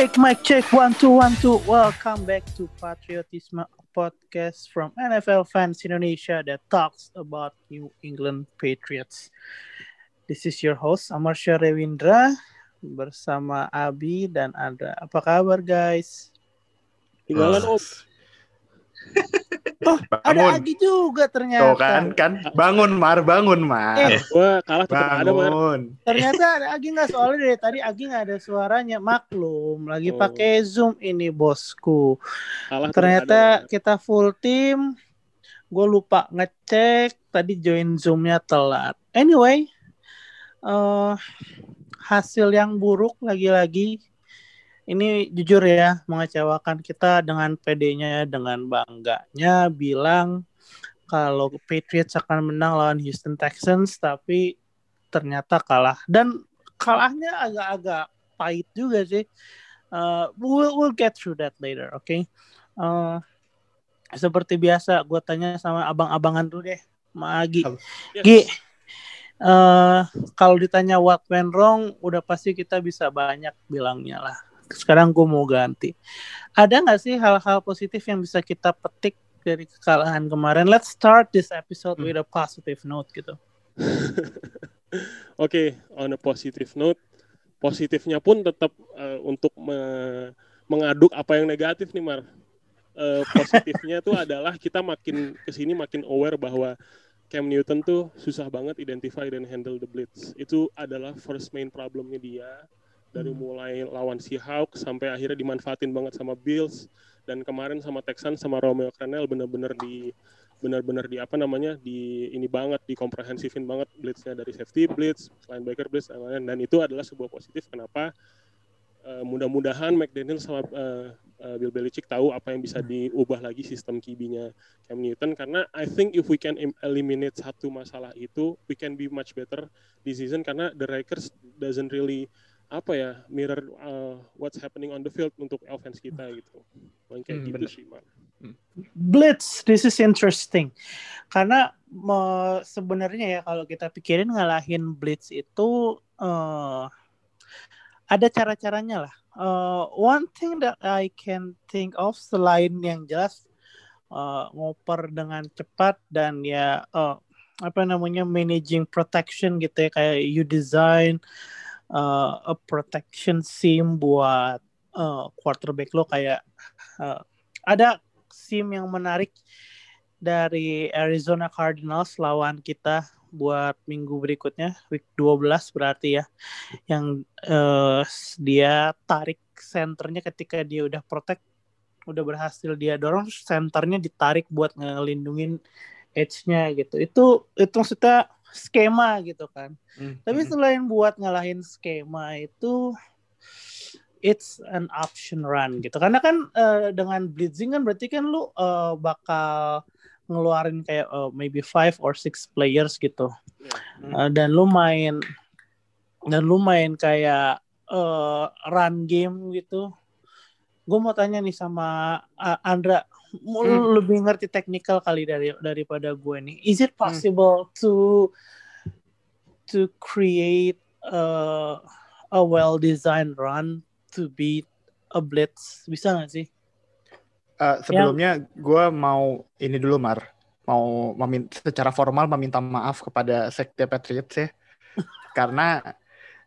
Check, mic check, one two one two. Welcome back to Patriotism podcast from NFL fans Indonesia that talks about New England Patriots. This is your host Amar Rewindra bersama Abi dan Andra. Apa kabar guys? Tinggalan Om. Oh, ada Agi juga ternyata. Tuh kan, kan bangun Mar, bangun Mar. Eh, Gua kalah tetap ada, Mar. bangun. Ternyata ada Agi nggak soalnya dari tadi Agi nggak ada suaranya. Maklum, lagi Oh. pakai Zoom ini bosku. Kalah Ternyata ada, kita full team. Gue lupa ngecek tadi join Zoomnya telat. Anyway, eh hasil yang buruk lagi-lagi. Ini jujur ya mengecewakan kita dengan PD-nya dengan bangganya bilang kalau Patriots akan menang lawan Houston Texans tapi ternyata kalah dan kalahnya agak-agak pahit juga sih. Uh, we'll, we'll get through that later, oke? Uh, seperti biasa, gue tanya sama abang-abangan dulu deh, sama Agi. Yes. Gi, uh, kalau ditanya what went wrong, udah pasti kita bisa banyak bilangnya lah. Sekarang gue mau ganti. Ada nggak sih hal-hal positif yang bisa kita petik dari kekalahan kemarin? Let's start this episode Hmm. with a positive note gitu. Oke, on a positive note, positifnya pun tetap eh, untuk me- mengaduk apa yang negatif nih, Mar. Eh, positifnya tuh adalah kita makin ke sini makin aware bahwa Cam Newton tuh susah banget identify dan handle the blitz. Itu adalah first main problemnya dia dari mulai lawan Seahawks sampai akhirnya dimanfaatin banget sama Bills dan kemarin sama Texans sama Romeo Crennel bener-bener di benar-benar di apa namanya di ini banget di komprehensifin banget blitznya dari safety blitz, linebacker blitz dan lain-lain. Dan itu adalah sebuah positif kenapa eh, mudah-mudahan McDaniel sama eh, eh, Bill Belichick tahu apa yang bisa diubah lagi sistem QB-nya Cam Newton. Karena I think if we can eliminate satu masalah itu we can be much better di season. Karena the Rakers doesn't really apa ya mirror uh, what's happening on the field untuk offense kita gitu. Paling kayak Hmm, gitu bener. sih, Mar. Blitz, this is interesting. Karena me- sebenarnya ya kalau kita pikirin ngalahin Blitz itu eh, ada cara-caranya lah. Eh, one thing that I can think of selain yang jelas eh, ngoper dengan cepat dan ya eh, apa namanya managing protection gitu ya kayak you design eh, a protection seam buat eh, quarterback lo kayak eh, ada sim yang menarik dari Arizona Cardinals lawan kita buat minggu berikutnya week 12 berarti ya yang eh, dia tarik senternya ketika dia udah protect udah berhasil dia dorong senternya ditarik buat ngelindungin edge-nya gitu. Itu itu maksudnya skema gitu kan Hmm, tapi hmm. selain buat ngalahin skema itu it's an option run gitu. Karena kan eh, dengan blitzing kan berarti kan lu eh, bakal ngeluarin kayak eh, maybe five or six players gitu. Hmm. Eh, dan lu main dan lu main kayak eh, run game gitu. Gue mau tanya nih sama uh, Andra, Hmm. lebih ngerti technical kali dari daripada gue nih. Is it possible to to create uh, a well designed run to beat a blitz? Bisa nggak sih? Eh, sebelumnya gue mau ini dulu Mar, mau memin- secara formal meminta maaf kepada Sekte Patriots ya, karena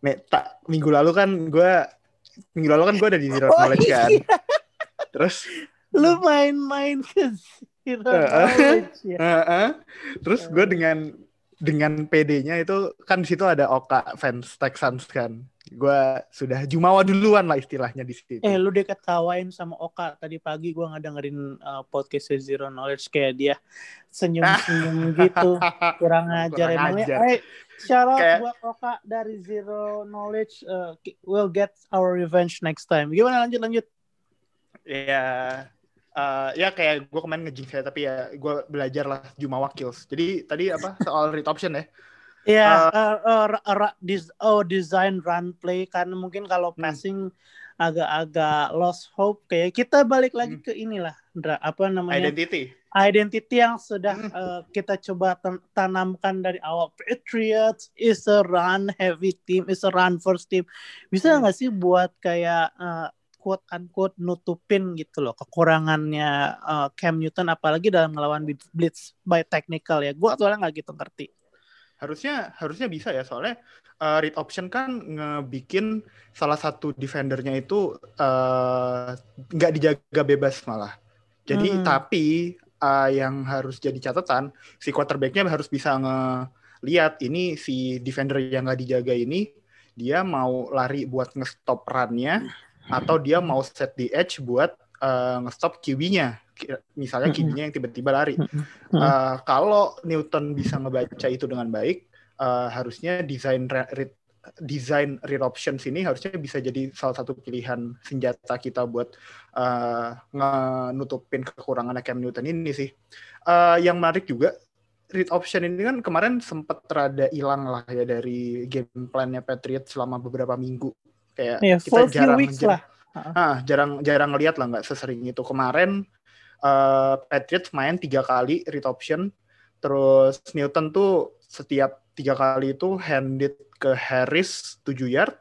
nih, tak, minggu lalu kan gue minggu lalu kan gue ada di zero Oh, knowledge kan, iya. terus Lu main-main ke zero Eh, knowledge ya. eh, eh, terus gue dengan dengan PD-nya itu kan di situ ada Oka fans Texans kan, gue sudah jumawa duluan lah istilahnya di situ. Eh lu deh ketawain sama Oka tadi pagi gua nggak dengerin uh, podcast Zero Knowledge kayak dia senyum-senyum gitu kurang ajar Kurang emangnya. ajar. Eh, shout out Kayak- buat Oka dari Zero Knowledge. Uh, we'll get our revenge next time. Gimana lanjut lanjut? ya eh, ya kayak gue kemarin ngejing saya tapi ya gue belajar lah Jumawa Kills jadi tadi apa soal read option ya Ya, uh, uh, uh, dis oh design run play karena mungkin kalau Hmm. passing agak-agak lost hope kayak kita balik lagi Hmm. ke inilah apa namanya Identity. identity yang sudah Hmm. uh, kita coba tan- tanamkan dari awal Patriots is a run heavy team is a run first team bisa Hmm. nggak sih buat kayak uh, quote unquote nutupin gitu loh kekurangannya uh, Cam Newton apalagi dalam melawan blitz by technical ya gua soalnya nggak gitu ngerti Harusnya harusnya bisa ya soalnya uh, read option kan ngebikin salah satu defendernya itu uh, nggak dijaga bebas malah. Jadi Hmm. tapi uh, yang harus jadi catatan si quarterbacknya harus bisa ngeliat ini si defender yang nggak dijaga ini dia mau lari buat ngestop run-nya atau dia mau set the edge buat uh, ngestop QB-nya. Misalnya Mm-mm. QB-nya yang tiba-tiba lari. Uh, kalau Newton bisa ngebaca itu dengan baik, uh, harusnya desain re- read, desain read options ini harusnya bisa jadi salah satu pilihan senjata kita buat uh, nutupin kekurangan Cam Newton ini sih. Uh, yang menarik juga read option ini kan kemarin sempat rada hilang lah ya dari game plan-nya Patriots selama beberapa minggu. Kayak ya kita jarang weeks jar- lah. Ah, jarang jarang ngeliat lah nggak sesering itu. Kemarin eh, Patriots main tiga kali read option. Terus Newton tuh setiap tiga kali itu handed ke Harris 7 yard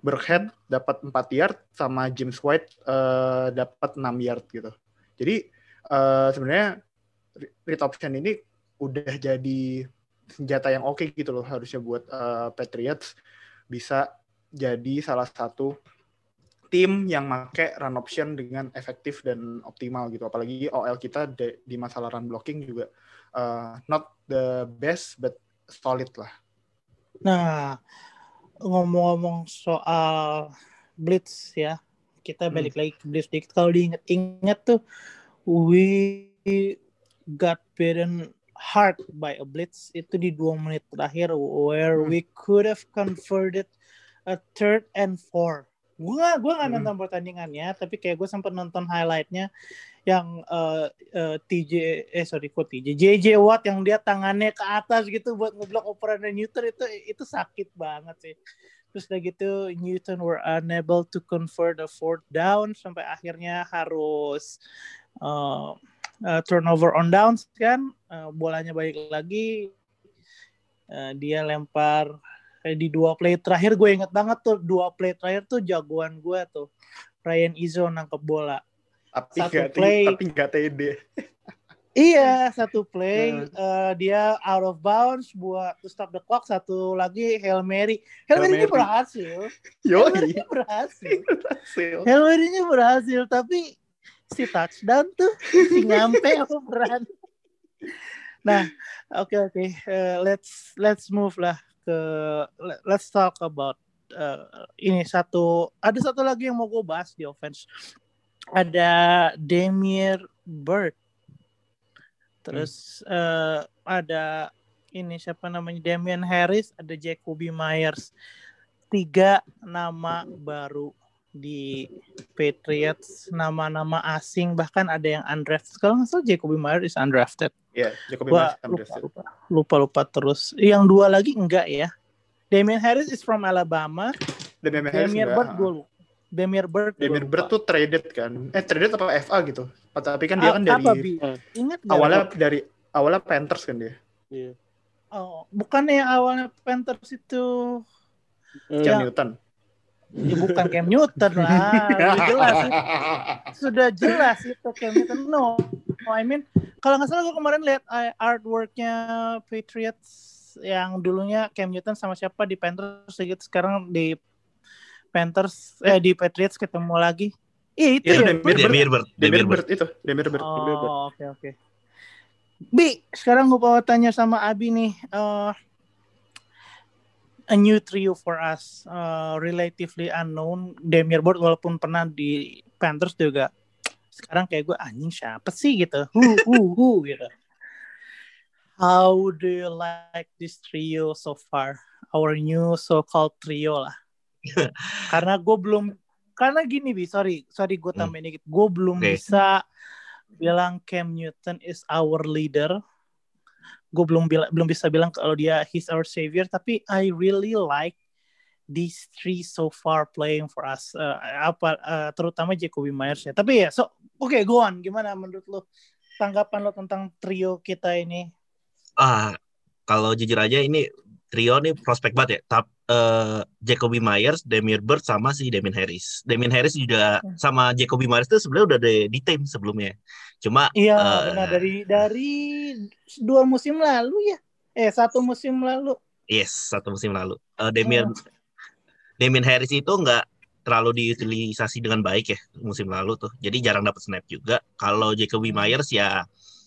Burkhead dapat 4 yard sama James White eh, dapat 6 yard gitu. Jadi eh, sebenarnya re- read option ini udah jadi senjata yang oke gitu loh harusnya buat eh, Patriots bisa jadi salah satu tim yang make run option dengan efektif dan optimal gitu. Apalagi OL kita de- di masalah run blocking juga uh, not the best but solid lah. Nah, ngomong-ngomong soal blitz ya, kita Hmm. balik lagi ke blitz dikit. Kalau diinget-inget tuh, we got beaten hard by a blitz itu di dua menit terakhir where Hmm. we could have converted a third and four. Gue gak, gua nggak Hmm. nonton pertandingannya, tapi kayak gue sempat nonton highlightnya yang eh, eh, TJ eh sorry kok TJ JJ Watt yang dia tangannya ke atas gitu buat ngeblok operan Newton itu itu sakit banget sih. Terus udah gitu Newton were unable to convert the fourth down sampai akhirnya harus eh, eh, turnover on downs kan Eh, bolanya balik lagi Eh, dia lempar kayak di dua play terakhir gue inget banget tuh dua play terakhir tuh jagoan gue tuh Ryan Izzo nangkep bola Tapi Satu nggak play. tapi nggak TD. Iya, satu play Hmm. eh, dia out of bounds buat to stop the clock, satu lagi Hail Mary. Hail Mary. berhasil. Hail Yoi. Mary-nya berhasil. Berhasil. Hail Mary-nya berhasil, tapi si touchdown tuh si nyampe apa berani. Nah, oke oke, Eh, let's let's move lah ke let- let's talk about eh, ini satu ada satu lagi yang mau gue bahas di offense. Ada Demir Bird. Terus eh, ada ini siapa namanya Damian Harris, ada Jacoby Myers. Tiga nama baru di Patriots, nama-nama asing bahkan ada yang undrafted. Kalau nggak salah Jacoby Myers is undrafted. Iya, Jacoby Gua Myers lupa, undrafted. lupa, lupa lupa terus. Yang dua lagi enggak ya. Damian Harris is from Alabama. Damian Harris enggak. Bird gue lupa. Demir Bird Demir lupa. Bird tuh traded kan. Eh traded apa FA gitu. Tapi kan dia A- kan apa, dari. Ingat awalnya dari awalnya Panthers kan dia. Iya. Oh, bukannya yang awalnya Panthers itu Cam Ya. Newton. Ya bukan Cam Newton lah. Udah jelas itu. Sudah jelas itu Cam Newton. No, no I mean kalau nggak salah gue kemarin lihat uh, artworknya Patriots yang dulunya Cam Newton sama siapa di Panthers gitu sekarang di Panthers eh di Patriots ketemu lagi. Iya itu Itu ya. Demir Bird. Demir Bird. Demir Demir Bird. Itu, Demir Bird. Oh, oke oke. Bi, sekarang gue mau tanya sama Abi nih. eh, a new trio for us, eh, relatively unknown. Demir Bird walaupun pernah di Panthers juga. Sekarang kayak gue anjing siapa sih gitu. Who, who, who gitu. How do you like this trio so far? Our new so-called trio lah. karena gue belum, karena gini bi, sorry, sorry gue Hmm. tambahin dikit. Gue belum Oke. bisa bilang Cam Newton is our leader gue belum bila, belum bisa bilang kalau dia he's our savior tapi I really like these three so far playing for us uh, apa uh, terutama Jacoby Myers ya tapi ya so oke okay, go on gimana menurut lo tanggapan lo tentang trio kita ini ah kalau jujur aja ini trio nih prospek banget ya. Tap, uh, Jacoby Myers, Demir Bird sama si Damien Harris. Damien Harris juga hmm. sama Jacoby Myers tuh sebenarnya udah di tim sebelumnya. Cuma Iya, uh, benar dari dari dua musim lalu ya. Eh, satu musim lalu. Yes, satu musim lalu. Uh, Damien hmm. Damien Harris itu nggak terlalu diutilisasi dengan baik ya musim lalu tuh. Jadi jarang dapat snap juga. Kalau Jacoby hmm. Myers ya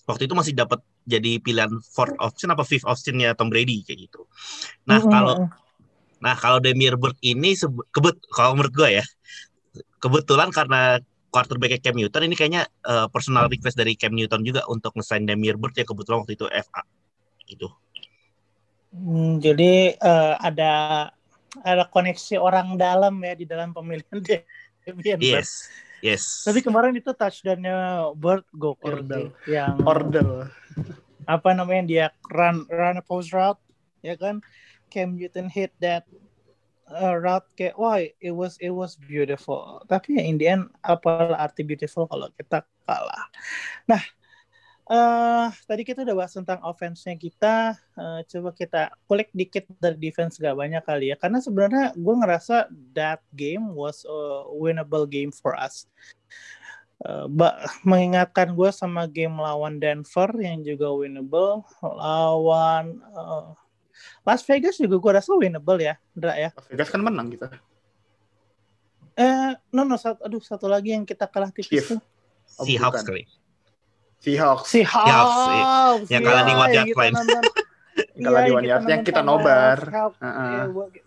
waktu itu masih dapat jadi pilihan fourth option apa fifth optionnya Tom Brady kayak gitu. Nah mm -hmm. kalau nah kalau Demir Bird ini kebet kalau menurut gue ya kebetulan karena quarterback Cam Newton ini kayaknya uh, personal request dari Cam Newton juga untuk ngesign Demir Bird ya kebetulan waktu itu FA gitu. Hmm, jadi uh, ada ada koneksi orang dalam ya di dalam pemilihan Demir Bird. Yes. Yes. Tapi kemarin itu touchdownnya Bird gokil Ordel. Yang Ordel. Apa namanya dia run run a post route ya kan? Cam Newton hit that uh, route kayak wah it was it was beautiful. Tapi ya in the end apa arti beautiful kalau kita kalah. Nah, Uh, tadi kita udah bahas tentang offense-nya kita. Uh, coba kita kulik dikit dari defense gak banyak kali ya. Karena sebenarnya gue ngerasa that game was a winnable game for us. Uh, mengingatkan gue sama game lawan Denver yang juga winnable. Lawan Las Vegas juga gue rasa winnable ya, Dra ya. Las Vegas kan menang kita. Eh, no, no, satu, aduh satu lagi yang kita kalah tipis tuh. Oh, Seahawks kali. Seahawks. Seahawks. Seahawks. Yang kalah di One Yard Line. kalah di One Yard yang kita nobar.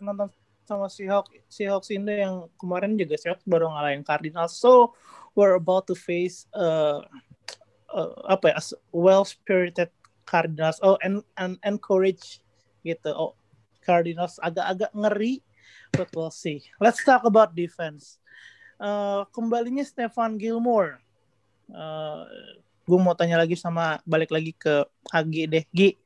nonton sama Seahawks. Seahawks ini yang kemarin juga Seahawks baru ngalahin Cardinals. So we're about to face uh, uh, apa ya well spirited Cardinals. Oh and and encourage gitu. Oh Cardinals agak-agak ngeri, but we'll see. Let's talk about defense. Uh, kembalinya Stefan Gilmore. Uh, gue mau tanya lagi sama balik lagi ke Agi deh. Gi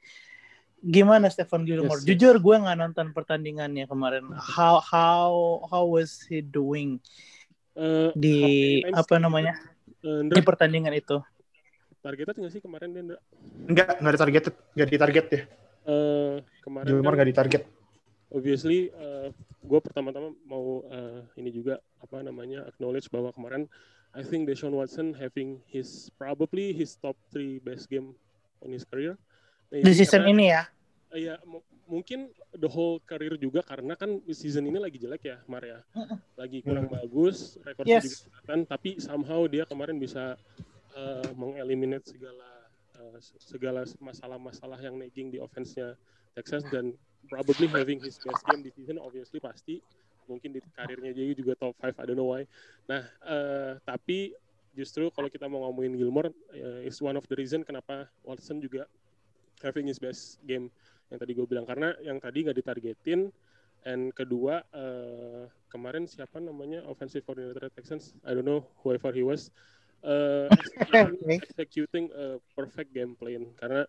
gimana Stefan Gilmore? Yes, jujur gue nggak nonton pertandingannya kemarin. How how how was he doing uh, di apa namanya? uh, di pertandingan itu. Targetnya nggak sih kemarin dia enggak enggak nggak ada target nggak di target ya uh, kemarin Gilmore kan, nggak di target obviously uh, gue pertama-tama mau uh, ini juga apa namanya acknowledge bahwa kemarin I think Deshaun Watson having his probably his top three best game on his career. Nah, di season karena, ini ya? Iya, mungkin the whole career juga karena kan season ini lagi jelek ya, Maria. Lagi kurang mm. bagus, rekornya yes. juga kelihatan, tapi somehow dia kemarin bisa uh, mengeliminate segala uh, segala masalah-masalah yang nagging di offense-nya Texas dan probably having his best game di season obviously pasti. Mungkin di karirnya jadi juga top 5 I don't know why. Nah uh, tapi justru kalau kita mau ngomongin Gilmore uh, is one of the reason kenapa Watson juga having his best game yang tadi gue bilang. Karena yang tadi nggak ditargetin and kedua uh, kemarin siapa namanya offensive coordinator Texans I don't know whoever he was uh, executing a perfect game plan. Karena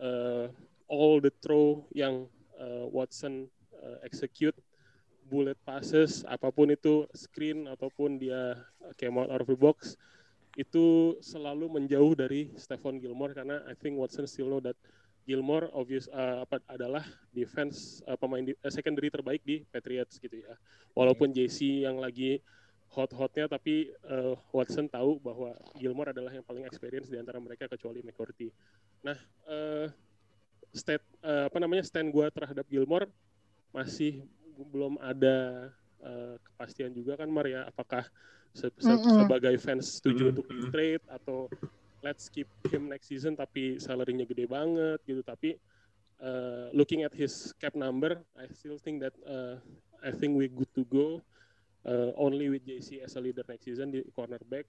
uh, all the throw yang uh, Watson uh, execute bullet passes apa pun itu screen ataupun dia came out of the box itu selalu menjauh dari Stephon Gilmore. Karena I think Watson still know that Gilmore obvious uh, apa adalah defense uh, pemain di, uh, secondary terbaik di Patriots gitu ya. Walaupun JC yang lagi hot-hotnya tapi uh, Watson tahu bahwa Gilmore adalah yang paling experience di antara mereka kecuali McCourty. Nah, uh, state uh, apa namanya stand gue terhadap Gilmore masih belum ada uh, kepastian juga kan Maria apakah se se sebagai fans setuju untuk di trade atau let's keep him next season tapi salary-nya gede banget gitu? Tapi uh, looking at his cap number I still think that uh, I think we good to go uh, only with JC as a leader next season di cornerback.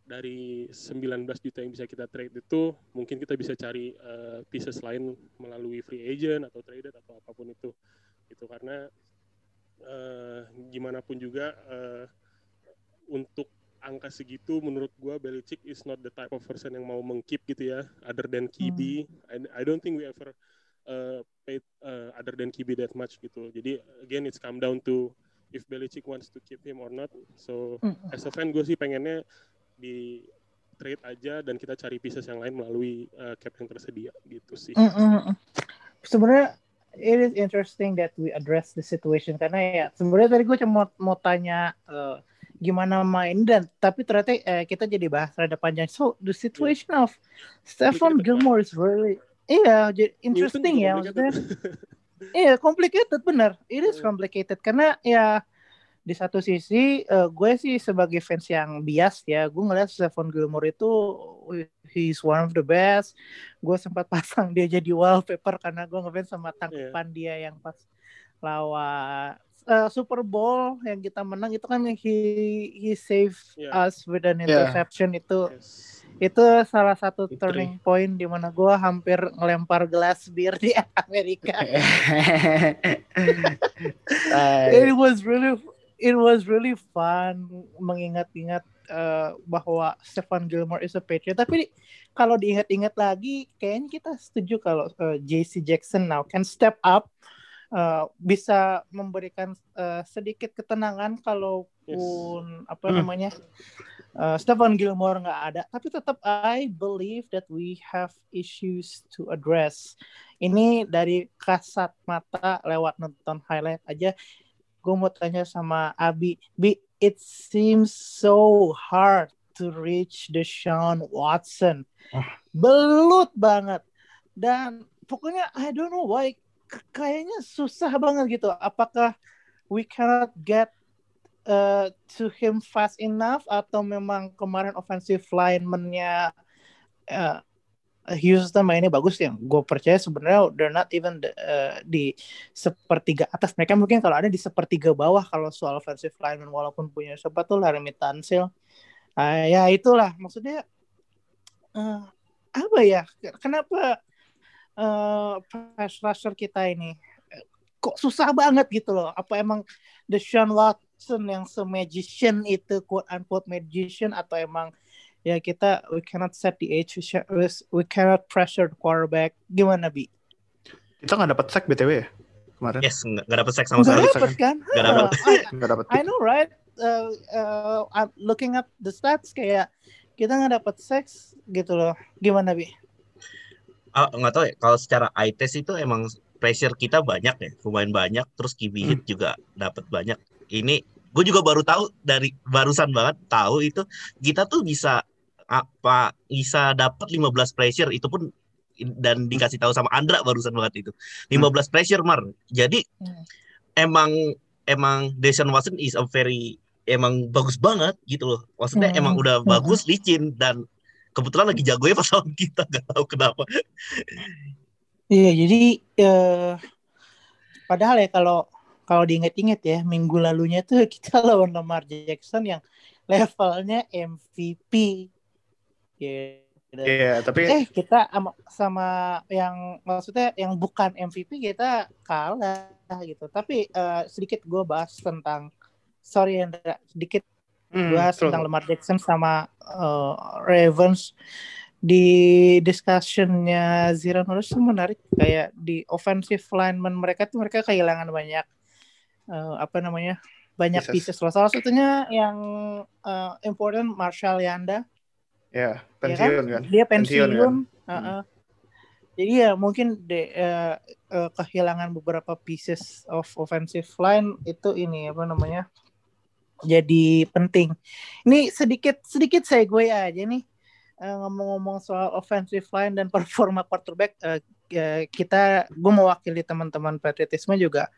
Dari 19 juta yang bisa kita trade itu mungkin kita bisa cari uh, pieces lain melalui free agent atau traded atau apa pun itu. Itu karena uh, gimana pun juga uh, untuk angka segitu menurut gua Belichick is not the type of person yang mau mengkeep gitu ya other than QB Hmm. I, I don't think we ever uh, paid uh, other than QB that much gitu. Jadi again it's come down to if Belichick wants to keep him or not so Mm. as a fan gue sih pengennya di trade aja dan kita cari pieces yang lain melalui uh, cap yang tersedia gitu sih Mm, mm. Sebenarnya it is interesting that we address the situation karena ya sebenarnya tadi gue cuma mau tanya eh, gimana main dan tapi ternyata eh, kita jadi bahas rada panjang. So the situation of Stephen Gilmore is really iya Newton interesting ya maksudnya. Iya complicated bener. It is Hmm. complicated karena ya di satu sisi eh, gue sih sebagai fans yang bias ya gue ngeliat Stephen Gilmore itu he's one of the best gue sempat pasang dia jadi wallpaper karena gue ngefans sama tangkapan dia yang pas lawan eh, Super Bowl yang kita menang itu kan he he save Yeah. us with an Yeah. interception itu Yes. Itu salah satu Victory. turning point di mana gue hampir ngelempar gelas bir di Amerika it was really it was really fun mengingat-ingat eh, bahwa Stefan Gilmore is a Patriot. Tapi kalau diingat-ingat lagi, kayaknya kita setuju kalau eh, JC Jackson now can step up, eh, bisa memberikan eh, sedikit ketenangan kalaupun apa Hmm. Namanya eh, Stefan Gilmore nggak ada. Tapi tetap I believe that we have issues to address. Ini dari kasat mata lewat nonton highlight aja gue mau tanya sama Abi, Bi, it seems so hard to reach Deshaun Watson. Ah. Belut banget. Dan pokoknya I don't know why kayaknya susah banget gitu. Apakah we cannot get uh, to him fast enough atau memang kemarin offensive lineman-nya uh, Houston mainnya bagus yang gue percaya sebenarnya they're not even the- uh, di sepertiga atas. Mereka mungkin kalau ada di sepertiga bawah kalau soal offensive lineman walaupun punya siapa tuh Laramie Tunsil. Ah, ya itulah. Maksudnya eh, apa ya? Kenapa eh pass rusher kita ini eh, kok susah banget gitu loh? Apa emang Deshaun Watson yang se-magician itu quote unquote magician atau emang ya kita we cannot set the age we, sh- we cannot pressure the quarterback gimana bi Kita nggak dapat sack BTW ya kemarin. Yes, nggak dapet seks sama sekali. dapet kan Nggak dapat. I know right uh, uh, I'm looking at the stats kayak kita nggak dapat seks gitu loh gimana bi Ah, nggak tahu ya. Kalau secara eye test itu emang pressure kita banyak ya, lumayan banyak. Terus QB hit juga dapat banyak. Ini gue juga baru tahu dari barusan banget tahu itu kita tuh bisa apa bisa dapat 15 pressure itu pun dan dikasih tahu sama Andra barusan banget itu 15 pressure mar jadi Hmm. emang emang Deshaun Watson is a very emang bagus banget gitu loh maksudnya Hmm. emang udah Hmm. bagus licin dan kebetulan lagi jagonya pas lawan kita nggak tahu kenapa Iya, jadi eh, padahal ya kalau kalau diinget-inget ya minggu lalunya tuh kita lawan Lamar Jackson yang levelnya MVP. Gitu. Iya, tapi Eh kita sama, sama yang maksudnya yang bukan MVP kita kalah gitu. Tapi eh, sedikit gue bahas tentang sorry Andra, sedikit hmm, bahas terus. tentang Lamar Jackson sama eh, Ravens di discussionnya Zira itu menarik kayak di offensive lineman mereka tuh mereka kehilangan banyak eh, apa namanya banyak Pieces. pieces loh salah satunya yang eh, important Marshall Yanda Ya, ya pensiun kan. dia Pensiun, pensiun, kan? Heeh. jadi ya mungkin de, eh, eh, kehilangan beberapa pieces of offensive line itu ini apa namanya jadi penting ini sedikit sedikit segue aja nih ngomong-ngomong soal offensive line dan performa quarterback eh, kita gue mewakili teman-teman patriotisme juga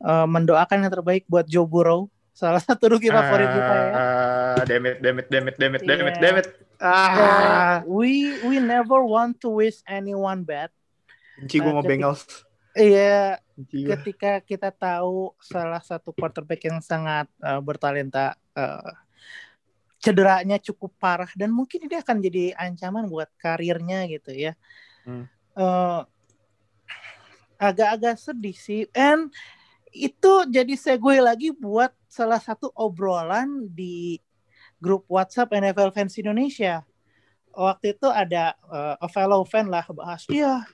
eh, mendoakan yang terbaik buat Joe Burrow salah satu rookie favorit kita ya Ah, damn it, damn it, damn it, damn it, damn it, Iya. damn it. Ah, Uh, we we never want to wish anyone bad. benci gue mau ketik- Bengals. Iya, ketika kita tahu salah satu quarterback yang sangat uh, bertalenta uh, cederanya cukup parah dan mungkin ini akan jadi ancaman buat karirnya gitu ya. Hmm. Uh, agak-agak sedih sih. And itu jadi segue lagi buat salah satu obrolan di grup WhatsApp NFL fans Indonesia. Waktu itu ada uh, a fellow fan lah bahas, iya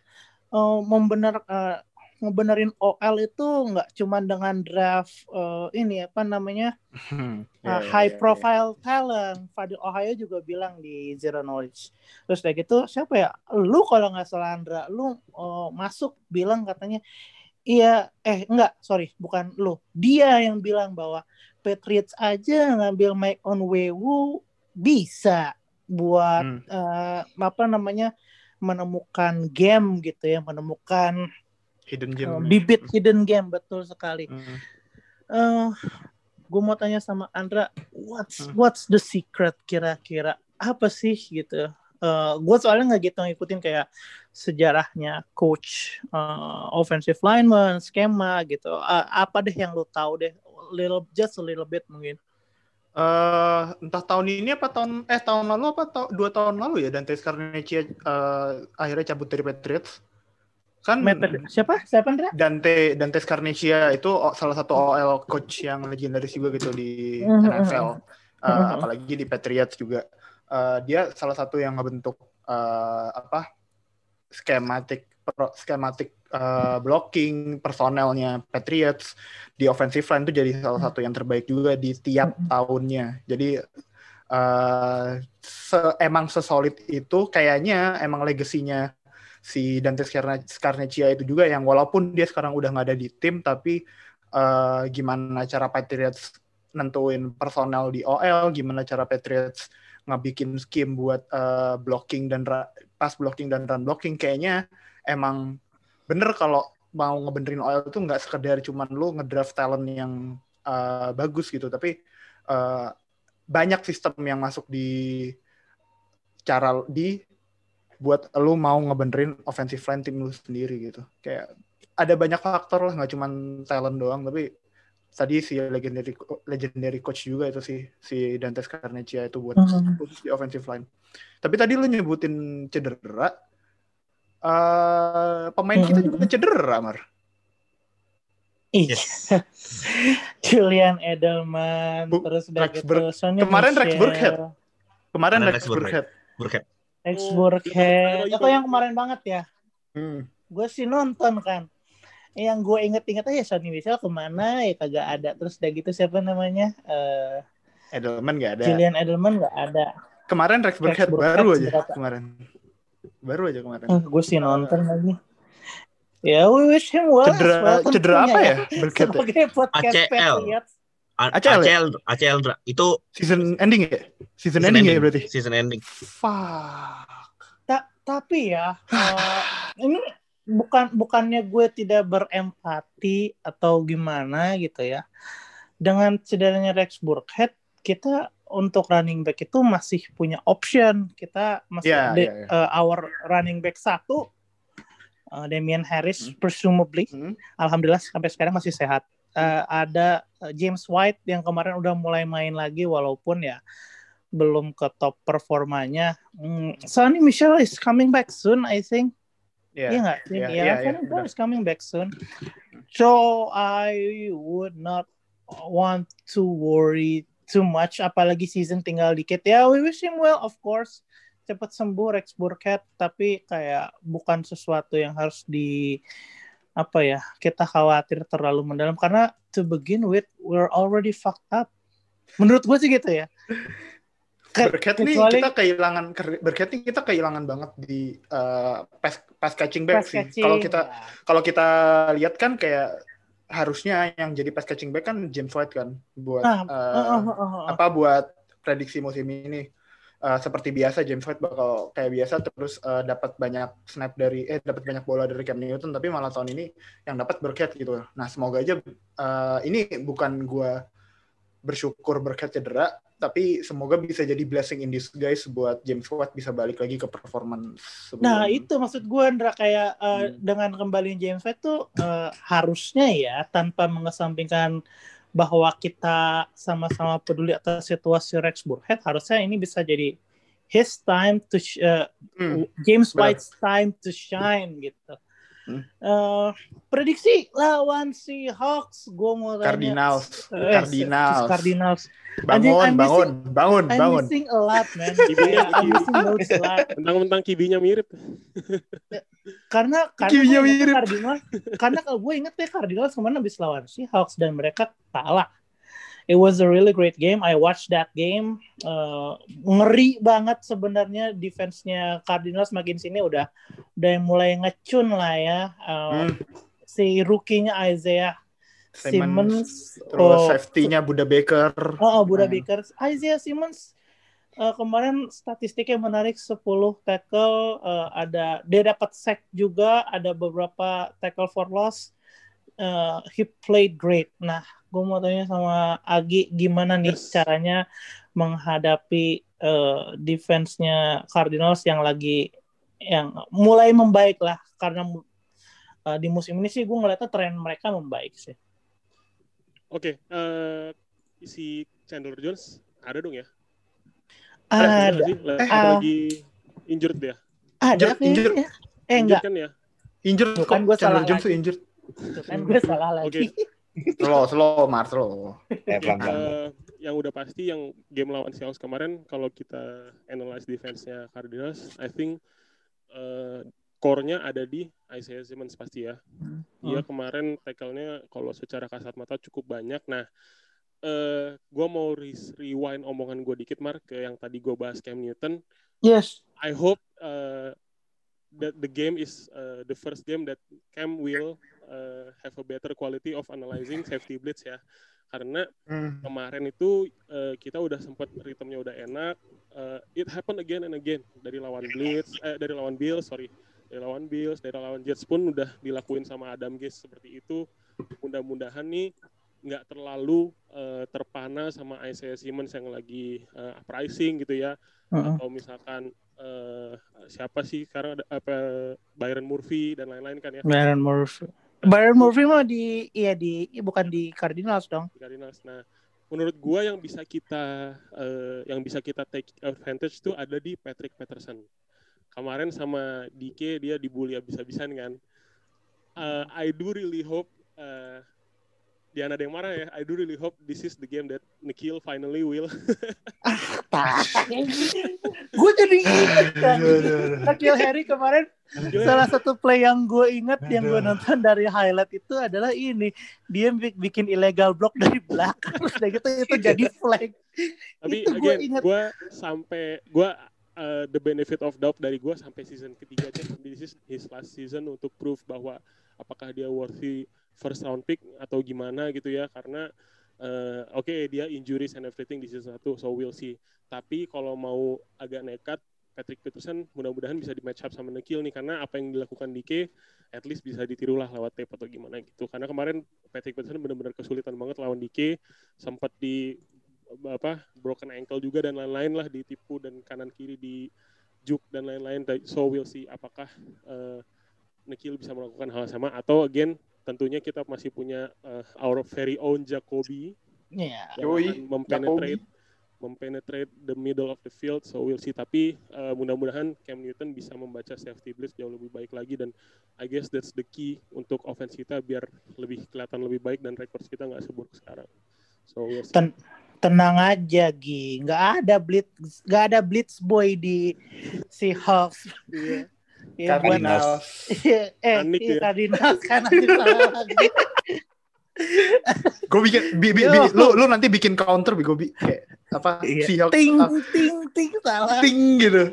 uh, membenar uh, ngebenerin OL itu nggak cuma dengan draft uh, ini apa namanya Hmm, uh, ya, ya, high ya. profile talent. Fadil Ohio juga bilang di Zero Knowledge. Terus kayak gitu siapa ya? Lu kalau nggak salah Andra, lu uh, masuk bilang katanya iya eh enggak sorry bukan lu dia yang bilang bahwa Patriots aja ngambil Mike on Wewu bisa buat Hmm. uh, apa namanya menemukan game gitu ya menemukan Hidden uh, gem. bibit hidden game betul sekali Hmm. eh gue mau tanya sama Andra, what's Hmm. what's the secret kira-kira apa sih gitu? Eh gue soalnya nggak gitu ngikutin kayak sejarahnya coach, eh, offensive lineman, skema gitu. Eh, apa deh yang lu tahu deh? Little just a little bit mungkin. Eh, entah tahun ini apa tahun eh tahun lalu apa ta- dua tahun lalu ya Dante Scarnecchia eh, akhirnya cabut dari Patriots kan Pat- siapa? Siapa Andra? Dante Dante Scarnecchia itu o- salah satu OL coach yang legendaris juga gitu di Mhm. NFL Eh, Mhm. apalagi di Patriots juga Eh, dia salah satu yang ngebentuk eh, apa skematik pro- skematik eh, blocking personelnya Patriots. Di offensive line itu jadi salah satu yang terbaik juga di tiap tahunnya. Jadi eh se- emang sesolid itu kayaknya emang legasinya si Dante Scarne- Scarnecchia itu juga yang walaupun dia sekarang udah nggak ada di tim tapi eh, gimana cara Patriots nentuin personel di OL, gimana cara Patriots ngebikin scheme buat eh, blocking dan pas blocking dan run blocking kayaknya emang bener kalau mau ngebenerin OL itu nggak sekedar cuman lu ngedraft talent yang eh, bagus gitu tapi eh, banyak sistem yang masuk di cara di buat lu mau ngebenerin offensive line tim lu sendiri gitu. Kayak ada banyak faktor lah, nggak cuman talent doang, tapi tadi si legendary legendary coach juga itu sih si Dante Scarnecchia itu buat Hmm. khusus di offensive line. Tapi tadi lu nyebutin cedera, eh pemain kita juga cedera, Mar. Yes. Julian Edelman, Bu- terus udah Rex gitu. Sonny kemarin Rex. Burkhead. Kemarin Rex Rex Burkhead. Burkhead. Rex Oh, Burkhead. iya, Itu iya. yang kemarin banget ya. Hmm. gue sih nonton kan yang gue inget-inget aja Sonny Michel ke mana ya kagak ada terus udah gitu siapa namanya Eh Edelman nggak ada. Julian Edelman nggak ada Kemarin Rex Burkhead Burkhead baru aja seberapa? kemarin. Baru aja kemarin. gue sih nonton lagi ya we wish him well Cedera well cedera apa tentunya ya Burkhead? ya? sebagai podcast ACL. ACL ya? ACL, ACL itu Season ending ya? Season, season ending, ending, ya berarti? season ending. Fuck. Ta- tapi ya eh, ini bukan bukannya gue tidak berempati atau gimana gitu ya dengan cederanya Rex Burkhead kita untuk running back itu masih punya option kita masih ada iya, iya. eh, our running back satu eh, Damian Harris Hmm. presumably Hmm. alhamdulillah sampai sekarang masih sehat Eh, ada eh, James White yang kemarin udah mulai main lagi walaupun ya belum ke top performanya. Hmm, Sonny Michel is coming back soon, I think. Iya. Iya nggak? iya, iya, Sonny iya, Michel benar. is coming back soon. So I would not want to worry too much, apalagi season tinggal dikit. Ya, we wish him well, of course. Cepat sembuh Rex Burkhead, tapi kayak bukan sesuatu yang harus di apa ya kita khawatir terlalu mendalam karena to begin with we're already fucked up. Menurut gue sih gitu ya. Burkhead nih kita kehilangan Burkhead nih kita kehilangan banget di uh, pass pass catching back pass sih. Kalau kita kalau kita lihat kan kayak harusnya yang jadi pass catching back kan James White kan buat Ah, uh, uh, uh, uh. apa buat prediksi musim ini. Uh, seperti biasa James White bakal kayak biasa terus uh, dapat banyak snap dari eh dapat banyak bola dari Cam Newton tapi malah tahun ini yang dapat Burkhead gitu. Nah, semoga aja uh, ini bukan gua bersyukur Burkhead cedera tapi semoga bisa jadi blessing in disguise buat James White bisa balik lagi ke performance sebelum Nah itu maksud gue Andra kayak uh, Hmm. dengan kembali James White tuh uh, harusnya ya tanpa mengesampingkan bahwa kita sama-sama peduli atas situasi Rex Burkhead harusnya ini bisa jadi his time to uh, Hmm, James benar. White's time to shine gitu. Hmm. Eh, prediksi lawan si Hawks, gue mau tanya. Cardinals. Eh, Cardinals. Cardinals. Bangun, I'm bangun, bangun, I'm bangun. missing a lot, man. Kibinya, I'm missing notes a lot. Mentang-mentang kibinya mirip. Karena karena Kibinya mirip. Cardinals, karena kalau gue inget ya Cardinals kemarin habis lawan si Hawks dan mereka kalah. It was a really great game. I watched that game. Uh, ngeri banget sebenarnya defense-nya Cardinals makin sini udah udah mulai ngecun lah ya. Uh, Hmm. Si rookie-nya Isaiah Simmons, Simmons, Terus oh, safety-nya Buda Baker. Oh, oh Buda Hmm. Baker. Isaiah Simmons uh, kemarin statistiknya menarik 10 tackle, uh, ada dia dapat sack juga, ada beberapa tackle for loss. Uh, he played great. Nah, gue mau tanya sama Agi gimana nih Yes. caranya menghadapi uh, defense-nya Cardinals yang lagi yang mulai membaik lah karena uh, di musim ini sih gue ngeliatnya tren mereka membaik sih. Oke, eh, si Chandler Jones ada dong ya? Ada, sih? Lagi, Ah. lagi injured dia. ada Injured- injured. kayaknya. Eh Injured enggak, kan ya? Injured kan gua Chandler salah Jones tuh injured. Tuh kan gue salah lagi. Slow, slow, Mar, slow. Eh. Eh, yang udah pasti yang game lawan Seahawks kemarin kalau kita analyze defense-nya Cardinals, I think eh, core-nya ada di Isaiah Simmons pasti ya. Dia kemarin tackle-nya kalau secara kasat mata cukup banyak. Nah, eh gue mau re- rewind omongan gue dikit Mar ke yang tadi gue bahas Cam Newton. Yes. I hope uh, that the game is uh, the first game that Cam will uh, have a better quality of analyzing safety blitz ya. Karena Hmm. kemarin itu uh, kita udah sempat ritmenya udah enak. Uh, it happened again and again dari lawan blitz, eh, dari lawan Bills, sorry, dari lawan Bills, dari lawan Jets pun udah dilakuin sama Adam Gase seperti itu. Mudah-mudahan nih nggak terlalu uh, terpana sama Isaiah Simmons yang lagi uh, pricing gitu ya Heeh. atau misalkan eh, siapa sih sekarang ada apa Byron Murphy dan lain-lain kan ya Byron Murphy. Byron Murphy mah di iya di bukan di Cardinals dong. di Cardinals. Nah, menurut gua yang bisa kita eh, yang bisa kita take advantage tuh ada di Patrick Peterson. Kemarin sama DK dia dibully habis-habisan kan. Eh, I do really hope eh, Diana ada yang marah ya. I do really hope this is the game that Nikhil finally will. gue jadi inget kan. Nakil Harry kemarin salah satu play yang gue inget yang gue nonton dari highlight itu adalah ini dia bi- bikin illegal block dari belakang terus udah gitu itu jadi flag. Tapi Itu again, ingat. gue sampai gue uh, the benefit of doubt dari gue sampai season ketiga aja. This is his last season untuk prove bahwa apakah dia worthy first round pick atau gimana gitu ya. Karena uh, oke dia injuries and everything di season satu, so we'll see. Tapi kalau mau agak nekat, Patrick Peterson mudah-mudahan bisa di match up sama Nikhil nih karena apa yang dilakukan Dike at least bisa ditiru lah lewat tape atau gimana gitu. Karena kemarin Patrick Peterson benar-benar kesulitan banget lawan Dike, sempat di apa broken ankle juga dan lain-lain lah ditipu dan kanan kiri di juk dan lain-lain. So we'll see apakah uh, Nikhil bisa melakukan hal sama atau again tentunya kita masih punya uh, our very own Jacoby Iya. yang Yoi, akan mempenetrate mempenetrate the middle of the field so we'll see tapi uh, mudah-mudahan Cam Newton bisa membaca safety blitz jauh lebih baik lagi dan I guess that's the key untuk offense kita biar lebih kelihatan lebih baik dan records kita nggak seburuk sekarang so we'll see. Ten- tenang aja Gi, nggak ada blitz nggak ada blitz boy di Seahawks. Iya. Ya, Cardinals. eh Panik iya, ya. Cardinals kan lagi. Gue bikin, bi, bi, bi- lu, lu nanti bikin counter, gue bi, kayak apa? Iya. Seahawks, ting ah, ting ting salah. ting gitu.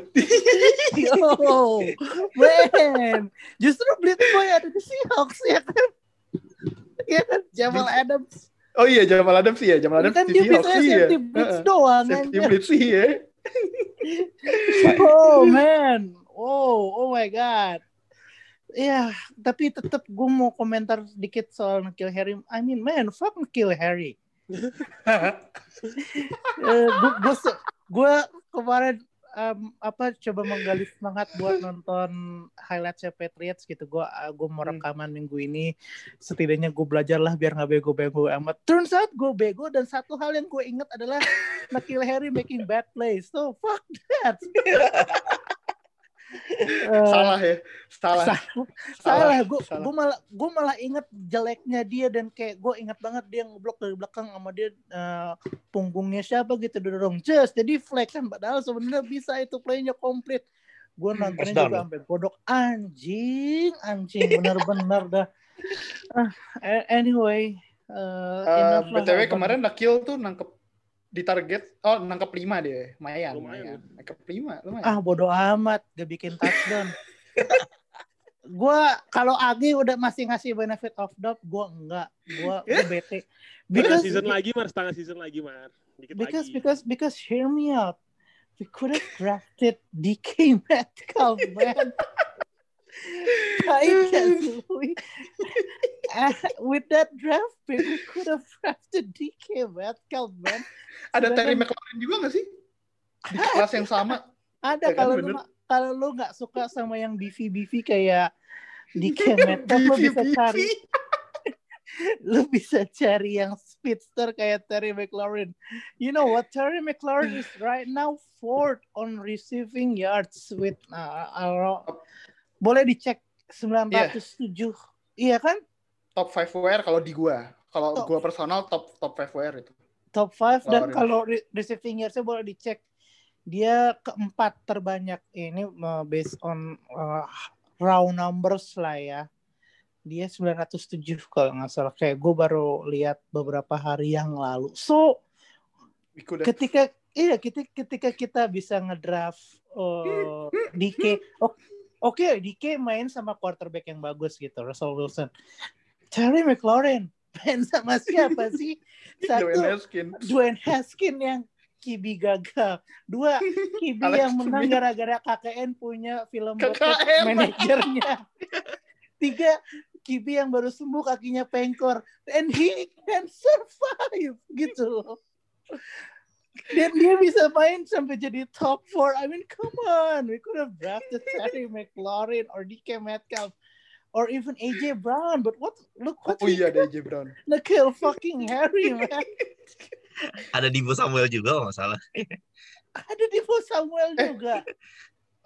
Yo, man. Justru Blitz Boy ada di Seahawks ya kan? Ya kan, Jamal Adams. Oh iya, Jamal Adams sih ya, Jamal Ini Adams kan di dia Seahawks biasanya sih ya. safety blitz doang. Safety blitz sih ya. Oh man, oh oh my god. Ya, tapi tetap gue mau komentar sedikit soal Nikhil Harry. I mean, man, fuck Nikhil Harry. gue gue gue kemarin em, apa coba menggali semangat buat nonton highlightnya Patriots gitu. Gue gue mau Hmm. rekaman minggu ini. Setidaknya gue belajar lah biar nggak bego-bego amat. Turns out gue bego dan satu hal yang gue ingat adalah Nikhil Harry making bad plays. So fuck that. Eh, salah ya salah. salah. Salah gue gue malah gue malah inget jeleknya dia dan kayak gue inget banget dia ngeblok dari belakang sama dia eh, punggungnya siapa gitu dorong just jadi flex kan padahal sebenarnya bisa itu playnya komplit. Gue nontonnya touchdown juga sampai godok anjing anjing bener-bener dah. Ah, a- anyway enough lah btw kemarin Nakil tuh nangkep di target oh nangkep lima dia. Lumayan Lumayan. lumayan. Nangkep lima lumayan. Ah bodoh amat gak bikin touchdown. Gua kalau Agi udah masih ngasih benefit of doubt gua enggak. Gua gua bete. Setengah because season lagi Mar, setengah season lagi Mar. Dikit because lagi. because because hear me out. We could have drafted DK Metcalf man. I can't believe with that draft pick we could have drafted DK Metcalf man ada Terry McLaurin juga gak sih di kelas yang sama Ada Ya kan, kalau lu bener. nggak- kalau lu nggak suka sama yang beefy kayak di Metcalf lu bisa cari lu bisa cari yang speedster kayak Terry McLaurin. You know what Terry McLaurin is right now fourth on receiving yards with uh, uh, boleh dicek 907. Iya kan? Top 5 WR kalau di gua. Kalau Top. gua personal top top 5 WR itu. Top 5 dan kalau re- receiving yardsnya boleh dicek. Dia keempat terbanyak ini uh, based on uh, raw numbers lah ya. Dia 907 kalau nggak salah. Kayak gue baru lihat beberapa hari yang lalu. So ketika iya ketika ketika kita bisa ngedraft uh, DK oh, oke DK main sama quarterback yang bagus gitu Russell Wilson Terry McLaurin main sama siapa sih satu Dwayne Haskins. Dwayne Haskins yang Kibi gagal. Dua, Kibi Alex yang menang gara-gara KKN punya film KKN. manajernya. Tiga, Kibi yang baru sembuh kakinya pengkor. And he can survive gitu loh. Dan dia bisa main sampai jadi top 4. I mean, come on. We could have drafted Terry McLaurin or DK Metcalf or even AJ Brown. But what? Look what Oh iya ada AJ Brown. Nikhil fucking Harry, man. Ada Divo Samuel juga nggak salah. Ada di Samuel juga.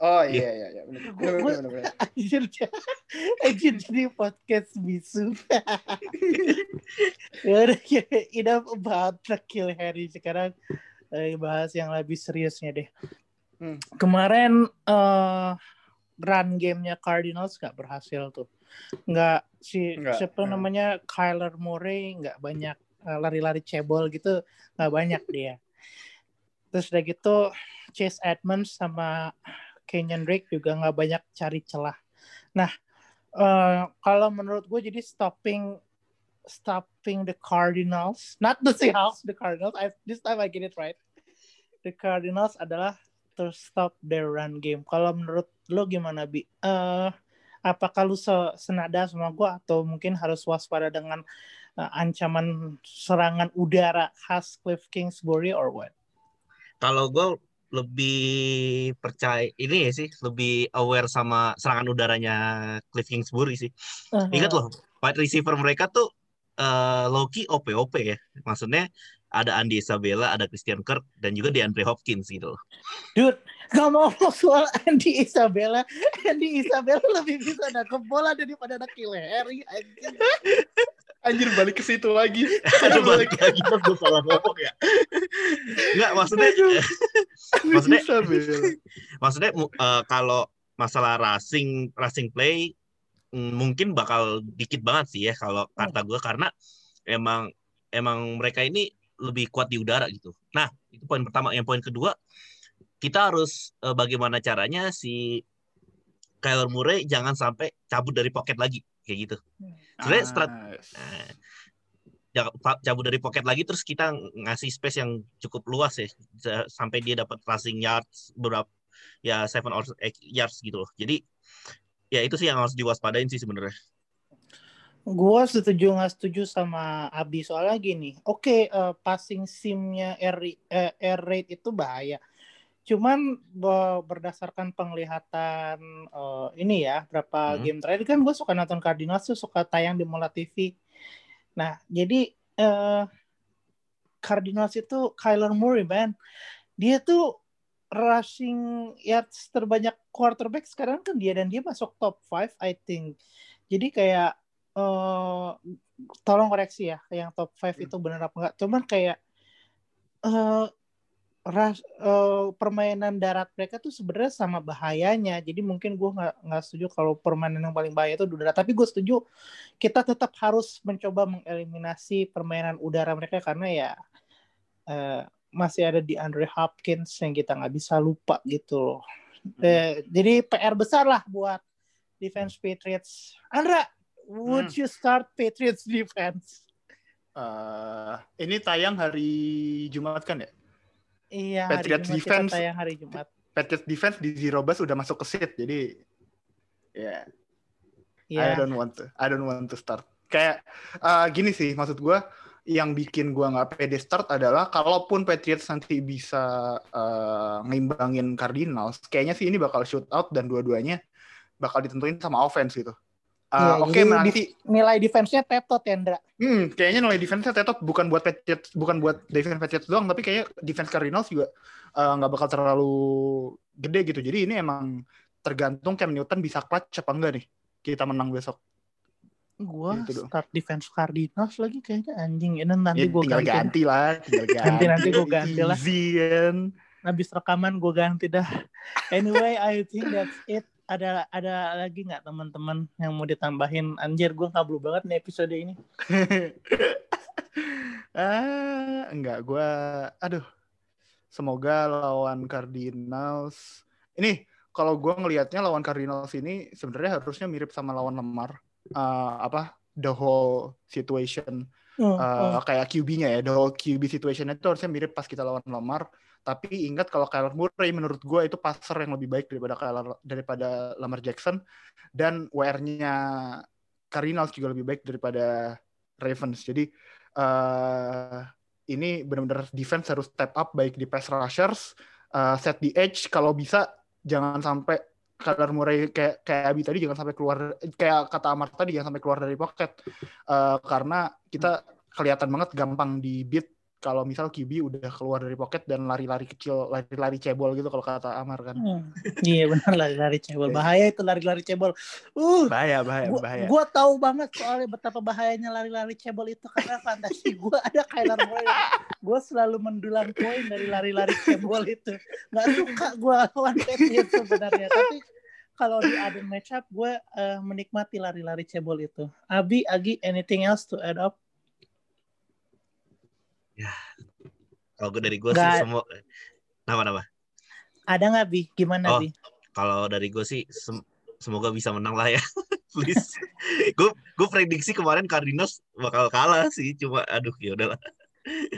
Oh iya iya iya benar Gua- benar benar. Anjir, anjir jadi podcast bisu. ya udah, ya, enough about Nikhil Harry. Sekarang eh, bahas yang lebih seriusnya deh. Hmm. Kemarin eh, run gamenya Cardinals nggak berhasil tuh. Nggak si Nggak, siapa hmm. namanya Kyler Murray nggak banyak eh, lari-lari cebol gitu nggak banyak dia. Terus udah gitu Chase Edmonds sama Kenyon Drake juga nggak banyak cari celah. Nah, eh, kalau menurut gue jadi stopping stopping the Cardinals, not the Seahawks, the Cardinals. I, this time I get it right. The Cardinals adalah to stop their run game. Kalau menurut lo gimana bi? Eh, apakah lu se- senada sama gue atau mungkin harus waspada dengan eh, ancaman serangan udara khas Cliff Kingsbury or what? Kalau gue lebih percaya ini ya sih, lebih aware sama serangan udaranya Cliff Kingsbury sih. Ingat loh, wide receiver mereka tuh eh Loki OP-OP ya. Maksudnya ada Andy Isabella, ada Christian Kirk, dan juga DeAndre Hopkins gitu loh. Dude, ngomong soal Andy Isabella, Andy Isabella lebih bisa nangkep bola daripada Nakil Harry. anjing. Anjir balik ke situ lagi. Aduh, balik lagi pas gue salah ngomong ya. Enggak, maksudnya maksudnya maksudnya eh, kalau masalah racing racing play mm, mungkin bakal dikit banget sih ya kalau kata gue karena emang emang mereka ini lebih kuat di udara gitu. Nah itu poin pertama. Yang poin kedua kita harus eh, bagaimana caranya si Kyler Murray jangan sampai cabut dari pocket lagi kayak gitu. Sebenarnya strat- Nah, pa- cabut dari pocket lagi terus kita ngasih space yang cukup luas ya sa- sampai dia dapat passing yards berapa ya seven or eight yards gitu loh. Jadi ya itu sih yang harus diwaspadain sih sebenarnya. Gua setuju nggak setuju sama Abi soalnya gini. Oke, eh, passing simnya air, eh, air rate itu bahaya. Cuman be- berdasarkan penglihatan eh, ini ya, berapa Hmm. game terakhir kan gue suka nonton Cardinals tuh suka tayang di Mola TV. Nah, jadi eh, Cardinals itu Kyler Murray, man. Dia tuh rushing yards terbanyak quarterback sekarang kan dia dan dia masuk top 5 I think. Jadi kayak eh tolong koreksi ya yang top 5 itu benar apa enggak. Cuman kayak eh ras, eh, permainan darat mereka tuh sebenarnya sama bahayanya. Jadi mungkin gue nggak nggak setuju kalau permainan yang paling bahaya itu udara. Tapi gue setuju kita tetap harus mencoba mengeliminasi permainan udara mereka karena ya eh, masih ada di Andre Hopkins yang kita nggak bisa lupa gitu loh. Eh, jadi PR besar lah buat defense Patriots. Andra, would Hmm. you start Patriots defense? Eh, ini tayang hari Jumat kan ya? Iya, hari Patriots Jumat defense. kita tayang hari Jumat. Patriots defense di zero bus udah masuk ke seat jadi ya I Iya. don't want to I don't want to start. Kayak eh, gini sih maksud gue yang bikin gua nggak pede start adalah kalaupun Patriots nanti bisa eh, ngimbangin Cardinals, kayaknya sih ini bakal shoot out dan dua-duanya bakal ditentuin sama offense gitu. Eh, Iya, Oke jadi nanti Nilai defense-nya tetot ya, Ndra. Hmm, kayaknya nilai defense-nya tetot bukan buat Patriots, bukan buat defense Patriots doang, tapi kayak defense Cardinals juga eh, nggak bakal terlalu gede gitu. Jadi ini emang tergantung Cam Newton bisa clutch apa enggak nih kita menang besok. Gua Gitu dong. start defense Cardinals lagi kayaknya anjing. Ini nanti Ya, gue ganti. ganti lah, tinggal ganti. Nanti- nanti gua ganti lah. Easy kan. Habis rekaman gue ganti dah. Anyway, I think that's it. Ada ada lagi nggak teman-teman yang mau ditambahin? Anjir, gue kablu banget nih episode ini. ah, enggak, gua aduh. Semoga lawan Cardinals. Ini kalau gua ngelihatnya lawan Cardinals ini sebenarnya harusnya mirip sama lawan Lemar. Eh, apa? The whole situation Uh, hmm. kayak QB-nya ya, the whole QB situation itu harusnya mirip pas kita lawan Lamar. Tapi ingat kalau Kyler Murray menurut gue itu passer yang lebih baik daripada Kyler, daripada Lamar Jackson. Dan WR-nya Cardinals juga lebih baik daripada Ravens. Jadi uh, ini benar-benar defense harus step up baik di pass rushers, uh, set the edge. Kalau bisa jangan sampai Kyler Murray kayak kayak Abi tadi jangan sampai keluar kayak kata Amar tadi jangan sampai keluar dari pocket. Eh, karena kita kelihatan banget gampang di beat kalau misal QB udah keluar dari pocket dan lari-lari kecil, lari-lari cebol gitu kalau kata Amar kan. Hmm. Iya benar lari-lari cebol. Iya. Bahaya itu lari-lari cebol. Uh, Bahaya, bahaya, gua, bahaya. gua tahu banget soalnya betapa bahayanya lari-lari cebol itu karena fantasi gua ada Kyler Murray. Gue selalu mendulang poin dari lari-lari cebol itu. Gak suka gua lawan Patriots sebenarnya, tapi kalau di ada matchup gue eh, menikmati lari-lari cebol itu. Abi, Agi, anything else to add up? Kalau gue dari gue sih semua nama nama. Ada nggak Bi? Gimana Oh. Bi? Kalau dari gue sih sem- semoga bisa menang lah ya. Please. Gue gue prediksi kemarin Cardinals bakal kalah sih. Cuma aduh ya udahlah.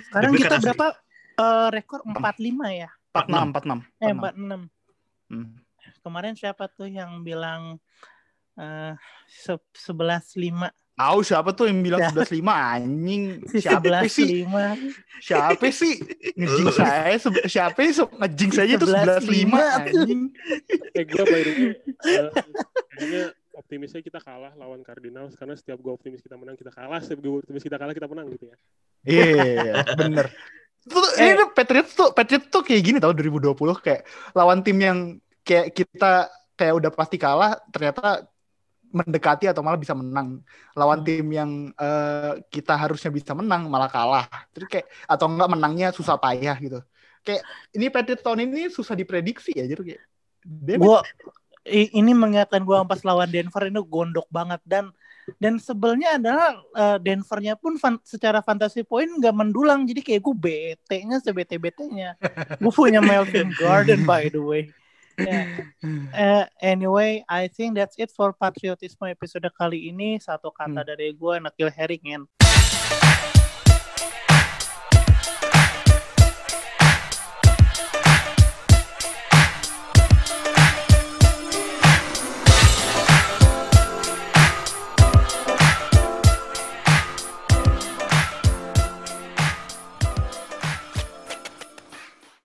Sekarang Tapi kita berapa eh, rekor 45 ya? 46, 46. Eh 46. 46. Hmm. Kemarin siapa tuh yang bilang eh se- 11 5 Tahu siapa tuh yang bilang Ya. 11 5 anjing? si Siapa 11 sih? 5 Siapa sih? Ngejing saya siapa sih ngejing saya itu 11 5 anjing. Eh gue by the way, eh, kayaknya optimisnya kita kalah lawan Cardinals karena setiap gue optimis kita menang kita kalah, setiap gue optimis kita kalah kita menang gitu ya. Iya, bener. Tuh, Eh. ini tuh Patriots tuh Patriots tuh kayak gini tau 2020 kayak lawan tim yang kayak kita kayak udah pasti kalah ternyata mendekati atau malah bisa menang. Lawan Hmm. tim yang eh, kita harusnya bisa menang malah kalah. Terus kayak atau enggak menangnya susah payah gitu. Kayak ini Patriots tahun ini susah diprediksi ya jadi kayak. Gua ini mengingatkan gua pas lawan Denver ini gondok banget. Dan dan sebelnya adalah eh, Denvernya pun fan- secara fantasi poin nggak mendulang. Jadi kayak gue bete-nya sebete betenya gue punya Melvin Garden by the way Ya. Eh, anyway I think that's it for patriotisme episode kali ini satu kata Hmm. dari gue Nakil Herring and